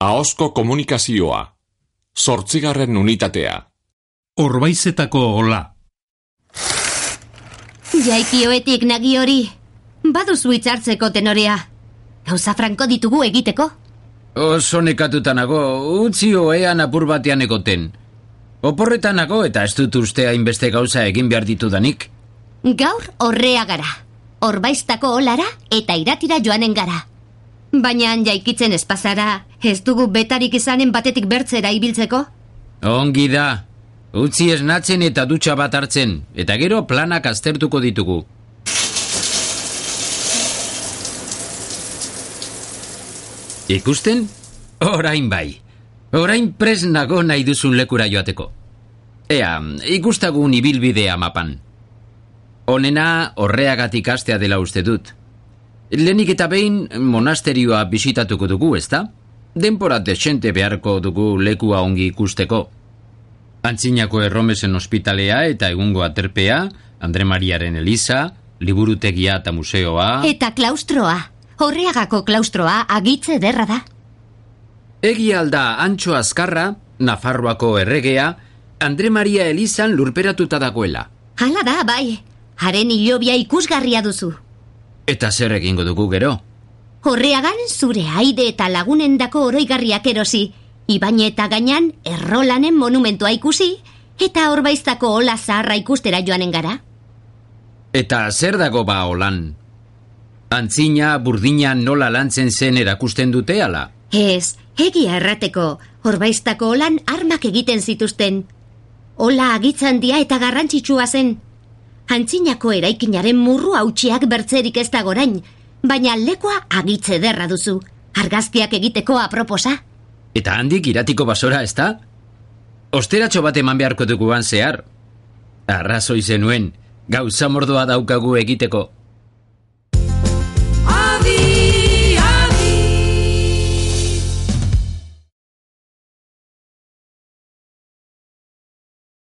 Ahozko komunikazioa. Zortzigarren unitatea. Orbaizetako ola. Jaikioetik nagi hori. Baduzu hitzartzeko tenorea. Gauza franko ditugu egiteko. Oso nekatuta nago, utzi oean apur batean egoten. Oporretan nago eta ez dut uste hainbeste gauza egin behar ditudanik. Gaur horrea gara. Orbaiztako olara eta iratira joanen gara. Baina jaikitzen espazara, ez dugu betarik izanen batetik bertzera ibiltzeko? Ongi da. Utzi esnatzen eta dutxa bat hartzen, eta gero planak aztertuko ditugu. Ikusten? Orain bai. Orain pres nago nahi duzun lekura joateko. Ea, ikustagun ibilbidea mapan. Honena horreagatik astea dela uste dut. Lenik eta behin monasterioa bisitatuko dugu, ezta? Denpora desente beharko dugu lekua ongi ikusteko. Antzinako erromesen ospitalea eta egungo aterpea, Andre Mariaren Eliza, liburutegia eta museoa... Eta klaustroa. Horreagako klaustroa agitze derra da. Egia alda Antxo Azkarra, Nafarroako erregea, Andre Maria Elizan lurperatuta dagoela. Hala da, bai. Haren hilobia ikusgarria duzu. Eta zer egingo dugu gero? Horreagan zure aide eta lagunendako oroigarriak erosi, ibaine eta gainan errolanen monumentua ikusi, eta horbaiztako hola zaharra ikustera joanen gara. Eta zer dago ba holan? Antzina, burdina nola lantzen zen erakusten dute ala? Ez, egia errateko, horbaiztako holan armak egiten zituzten. Hola agitzan dia eta garrantzitsua zen. Antzinako eraikinaren murru hautsiak bertzerik ez dagorain, baina lekoa agitze derra duzu. Argazkiak egiteko aproposa. Eta handik iratiko basora, ez da? Osteratxo bat eman beharko duguan zehar. Arrazoi zenuen, gauza mordoa daukagu egiteko.